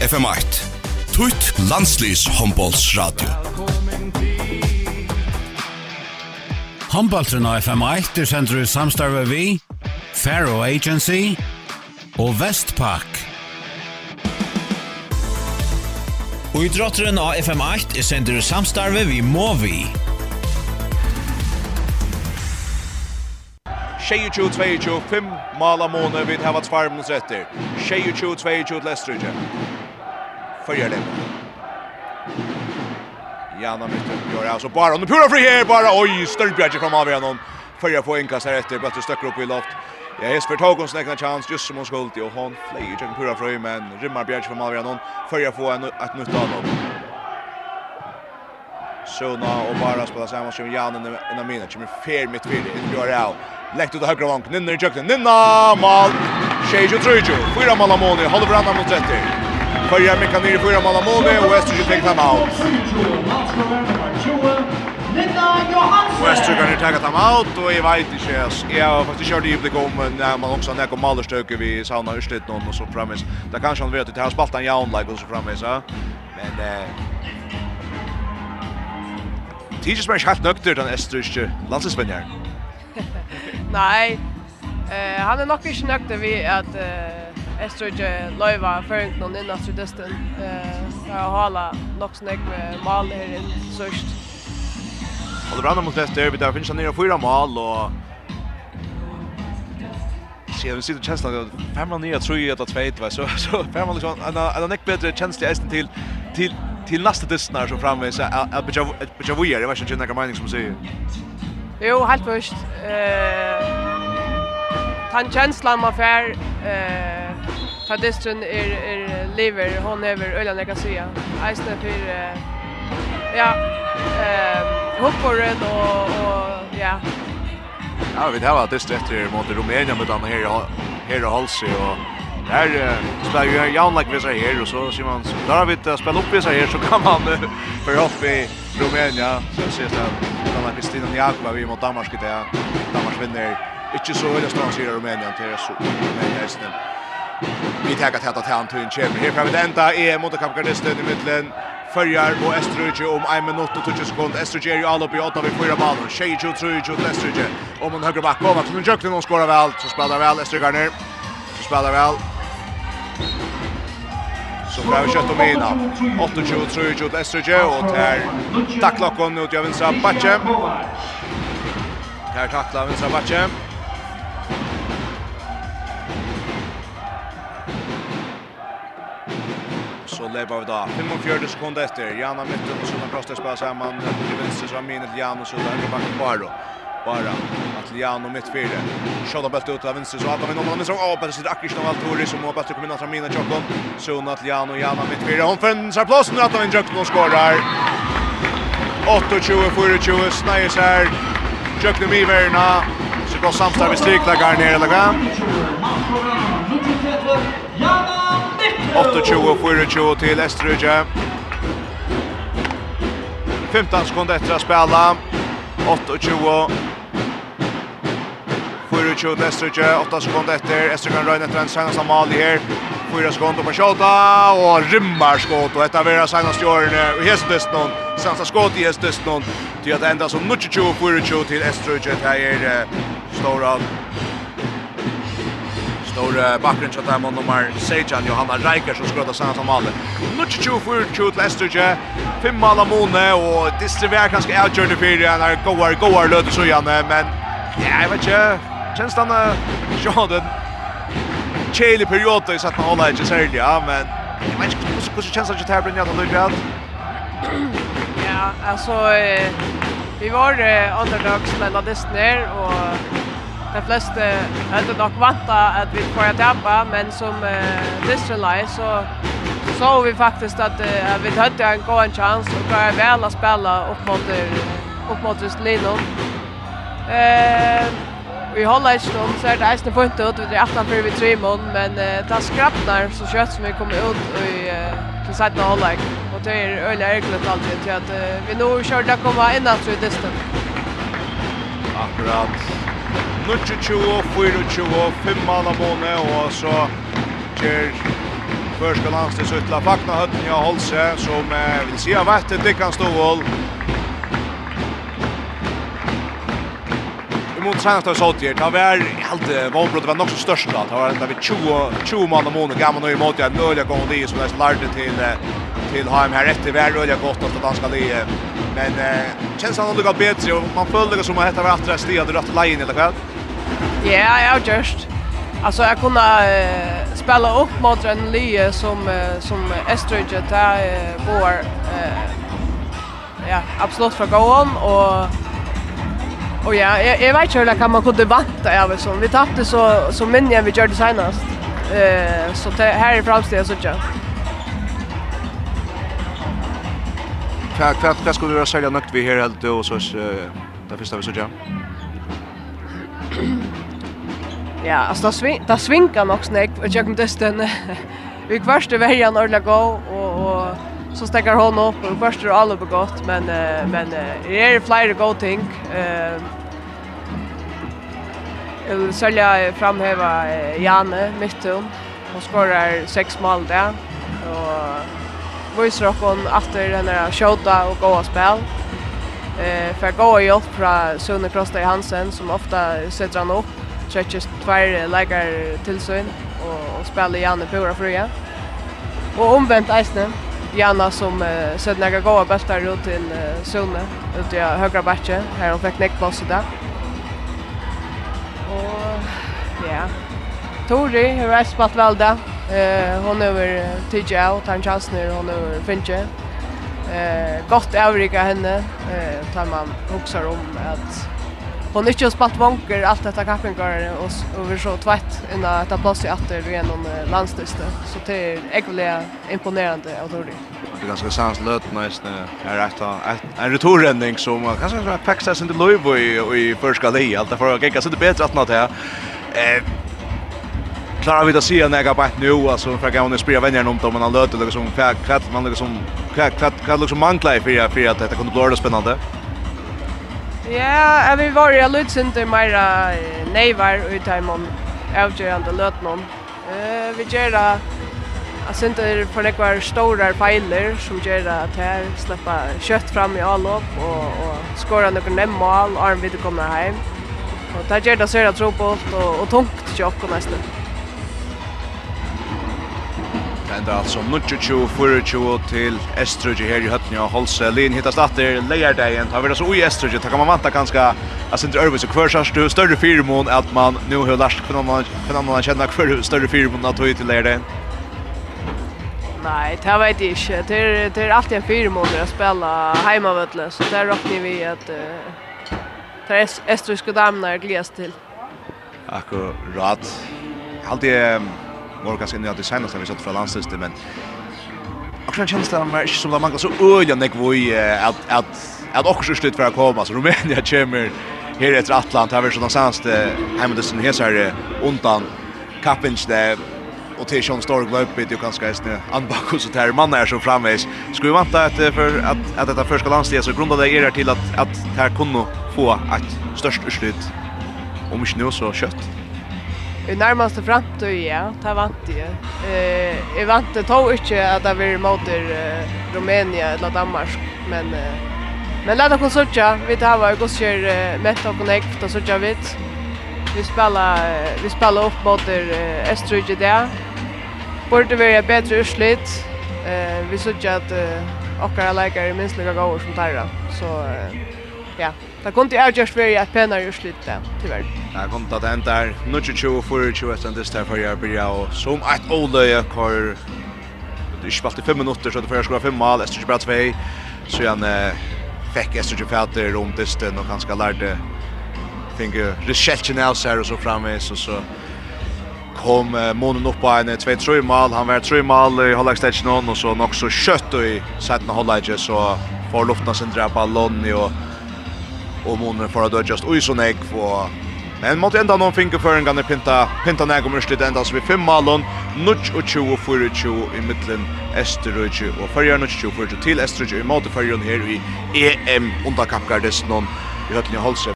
FM8 Tutt landslýs handballsradio. Handballtrun av FM8 er sendur i samstarve vi, Faro Agency og Vestpak. Og i drotteren av FM8 er sendur i samstarve vi Movi. 22-22, 5 mala måned vid hevats farmens etter. 22-22 til Estridje. Följer det. Janna mitt gör alltså bara Nu pura fri här bara oj Störbjärge från av igen Följer på inkast här efter bättre stöcker upp i loft. Ja, Jesper tog en snäckna chans just som hon skuld och hon flyger till pura fri men rymmar Bjärge från av igen Följer på en ett nytt av Sona och bara spela samma som Janne innan mina. Kommer fel mitt vid. Gör det av. Läkt ut högra vank. Ninna i jökten. Ninna! Mal! Tjejjo Trujjo. Fyra mål av Moni. Håller varandra mot 30. Följer Mika Nyr i fyra mål av målet och Östersjö tar timeout. Och Östersjö kan ju ta timeout och jag vet inte. Jag har faktiskt kört i blick om när man också när kommer Malderstöke vi sauna urslit någon och så framis. Där kanske han vet att det han spalt en jaun like och så framis. Men eh Tidjes mer helt nøkter den østerrikske landslagsvenner. Nei, uh, han er nok ikke nøkter ved at uh, jeg tror ikke løyva føring noen inn etter dysten. Jeg har hala nok snakk med mal her inn sørst. Og det brannar mot Lester, vi der finnes han nere fyra mal, og Sjæ, vi sitter känslan att 5-9 tror jag att 2 va så så fem man liksom en en neck bättre känsla är till till till nästa dysten så framme så att jag jag vill göra vad jag känner mening som säger. Jo, helt först. Eh Tan känslan man får eh ta distrin er er lever hon över öland jag kan säga. Eisne för ja eh hopparen och och ja. Ja, vi har varit det efter mot Rumänien med den här här och Halsi och Här spelar ju Jan Lackvis här och så ser Simon där har vi inte spelat upp i sig här så kan man för upp i Rumänien så ses det Jan Lackvis Kristina Jakova vi mot Danmark det Danmark vinner inte så högt i Rumänien till så men Rumänien vi tar att ta han till en chef. Här framme ända är mot motorkampgardisten i mitten. Följar och Österrike om 1 minut och 20 sekund. Österrike är ju all uppe i 8 vid fyra ballen. Tjej tror tror tror Österrike. Om en högre back kommer till en jökte någon skårar väl så spelar väl Österrike ner. Så spelar väl. Så får vi kött om ena. 28 tror till Österrike och tar tacklar ut jag vinstra Batche. Tar tacklar vinstra backen. och lepa av idag. 45 sekunder efter. Janna mitten och sådana prosta spela samman. Till vänster så har Minel Jan och så där backen Baro. Bara Atliano mitt fyra. Shot bult efter ut av vänster så att de någon så av på akkurat Akristan Valtori som har bättre kombination från Mina Chokon. Så Atliano Janna mitt fyra. Hon fänsar platsen att han Chokon skorar. 28-24 Snajers här. Chokon Miverna. Så går samstar vid strikläggaren nere eller grann. 28-24 till Eströge. 15 sekunder etter å spela. 28 24 til Eströge, 8 sekunder efter. Eströge kan röjna efter en senast av Mali här. 4 sekunder på Tjota och skått. Og etter ett av era senast i åren i Hestdöstnån. Senast skott i Til at det enda som 24-24 till Eströge. Det här stora Når bakgrunn til dem nummer Sejan Johanna Reiker som skrøtta sanna som alle. Nutch 24 til Esterje. Fem mål av Mone og distribuerer kanskje outjourney for han er goar goar lød så gjerne, men ja, jeg vet ikke. Kjennes han den Chile periode så att han håller inte särskilt ja men jag vet inte hur hur känns det att ta bringa den Lukas. Ja, alltså vi var underdogs mellan dess ner och de fleste hadde nok vanta at vi får tappa, men som uh, Distrelai så så vi faktisk at, uh, at vi hadde en god en chans og klare vel å spille opp mot, opp mot Lino. Uh, vi holder ikke noen, så er det eisende funnet ut, vi er aftan før vi tre mån, men uh, det er skrapner så kjøtt som vi kommer ut i uh, til seiten av holdet. Og det er øyne erglet alltid til at uh, vi nå kjører til å komme innanfor i distan. Akkurat. 24, 24, 5 mål av måne, og så kjer Førska landstid suttla fakna hatten ja Holse, som eh, vil si har det kan stå Stovål. Vi må träna oss åt här. Det var helt våbrott var nog så störst då. Det var ända vid 20 20 man och månader gamla nu emot jag nölja gång det som nästan lärde till till HM här efter var nölja gott att danska det. Men eh känns han nog bättre och man följde som att det var att resta det rätt lägen eller vad. Ja, jag just. Alltså jag kunde uh, spela upp mot en lie som uh, som Estridge där uh, eh uh, ja, absolut för gåon och Och ja, jag, jag vet inte hur kan man kunde vanta över så. Vi tappade så, så minne vi gjorde senast. Eh, så det här är framsteg så tjej. Hva, hva, hva skulle du sälja nökt vi här helt och så uh, där första vi så ja. ja, alltså det, sving, det svinkar nog snäck och jag kom dösten. Vi kvarste vägen ordla gå och och så stäcker hon upp och kvarste är alla begått men men det är flera go ting. Eh Jag vill sälja framhäva Janne Mittum. Hon skorar sex mål där. Och visar upp hon efter den där shota och goa spel eh för gå i allt fra Sune Krosta Hansen som ofta sätter han upp stretches tvär lägger till sig och, och spelar Janne Pura fria. Och omvänt Eisne Janna som eh, sett några goda bultar ut till eh, Sune ut i högra backen här hon fick nickpass där. Och ja. Tori har spelat väl där. Eh hon över TJ och han chansar hon över Finche eh gott avrika henne. Eh tar man huxar om att hon inte har spalt vanker allt detta kappingar och och vi så tvätt innan att plats i åter genom landstyste så det är ekvile imponerande och då det är ganska sans löt nästan är rätt en returrändning som man kanske ska packa sig inte löv och i förska lej allt för att gicka så det bättre att nåt här eh klarar vi att se när jag bara nu alltså för jag vill spela vänner om dem men han löter liksom för kvätt man liksom kvätt kvätt kvätt liksom man klär för för att det kunde bli spännande. Ja, vi var ju lite inte mera nejvar ut i mån avgörande löt någon. Eh vi gör det Alltså inte för det var stora fejler som gör att här släppa kött fram i allop och, och skåra några nämmal och armvidd kommer hem. Och det gör det så är det tropålt och, och tungt till oss nästan. Det enda altså 22-24 til Estrødje her i høttene og Holse. Lin hittast atter leierdeien. Det vi det så ui Estrødje. Det kan man vanta ganske altså sin ørvis og hver du større firmån at man nu har lært hvordan man kjenner hver større firmån at høy til leierdeien. Nei, det vet jeg ikke. Det er, det er alltid en firmåner å spille heimavøtle, så det råkner vi at uh, det er estrøyske damene er gledes til. Akkurat. Alltid det var ganska i det senaste vi sett från landslaget men Och sen känns det var man som det man så öliga nek voi att att att också slut för att komma. Så Rumänien kommer här efter Atlant. Här så någonstans det hemma det sen här så här undan Kappinch där. Och till Sean Storg löpet du kanske är snö anbak och så där man är så framvis skulle vänta att för att att detta första landslaget så grundade det er till att att här kunde få ett störst utslut. Om inte nu så kött i närmaste framtid, ja, det vant jeg. Eh, jeg vant det tog ikke at det vil mot uh, Rumænia eller Danmark, men Uh, men lad oss søtja, vi tar var gos kjør uh, mett og connect og søtja vidt. Vi spelar uh, vi spelar upp mot uh, Østerrike der. Borde være bedre urslit. Eh, vi søtja at uh, okkara leikar er minst lika gode som Tarra. så uh, ja. Det kunde jag just vara att penna ju slut där tyvärr. Det kom att ända där nutje chu för 20 att det där för jag blir och som ett olöje kör det spalt i 5 minuter så det får skora 5 mål efter bara 2 så han fick efter ju fatter runt dysten och ganska lärde tänker reschechen out så här och så framme så så kom uh, månen upp på en 2-3 mål. Han var 3 mål i halvleksstäcken och så nog så kött i sätten halvlekstet så får luften sin dra ballon och og månen for å just ui så nek og Men måtte enda noen fingerføringene pinta, pinta nek om rystet enda så vi fem malen, 24 og 24 i middelen Esterøyge og Førjar 24 og 24 til Esterøyge i måte fyrir her i EM underkappgardesnon i Høtlinja Holse.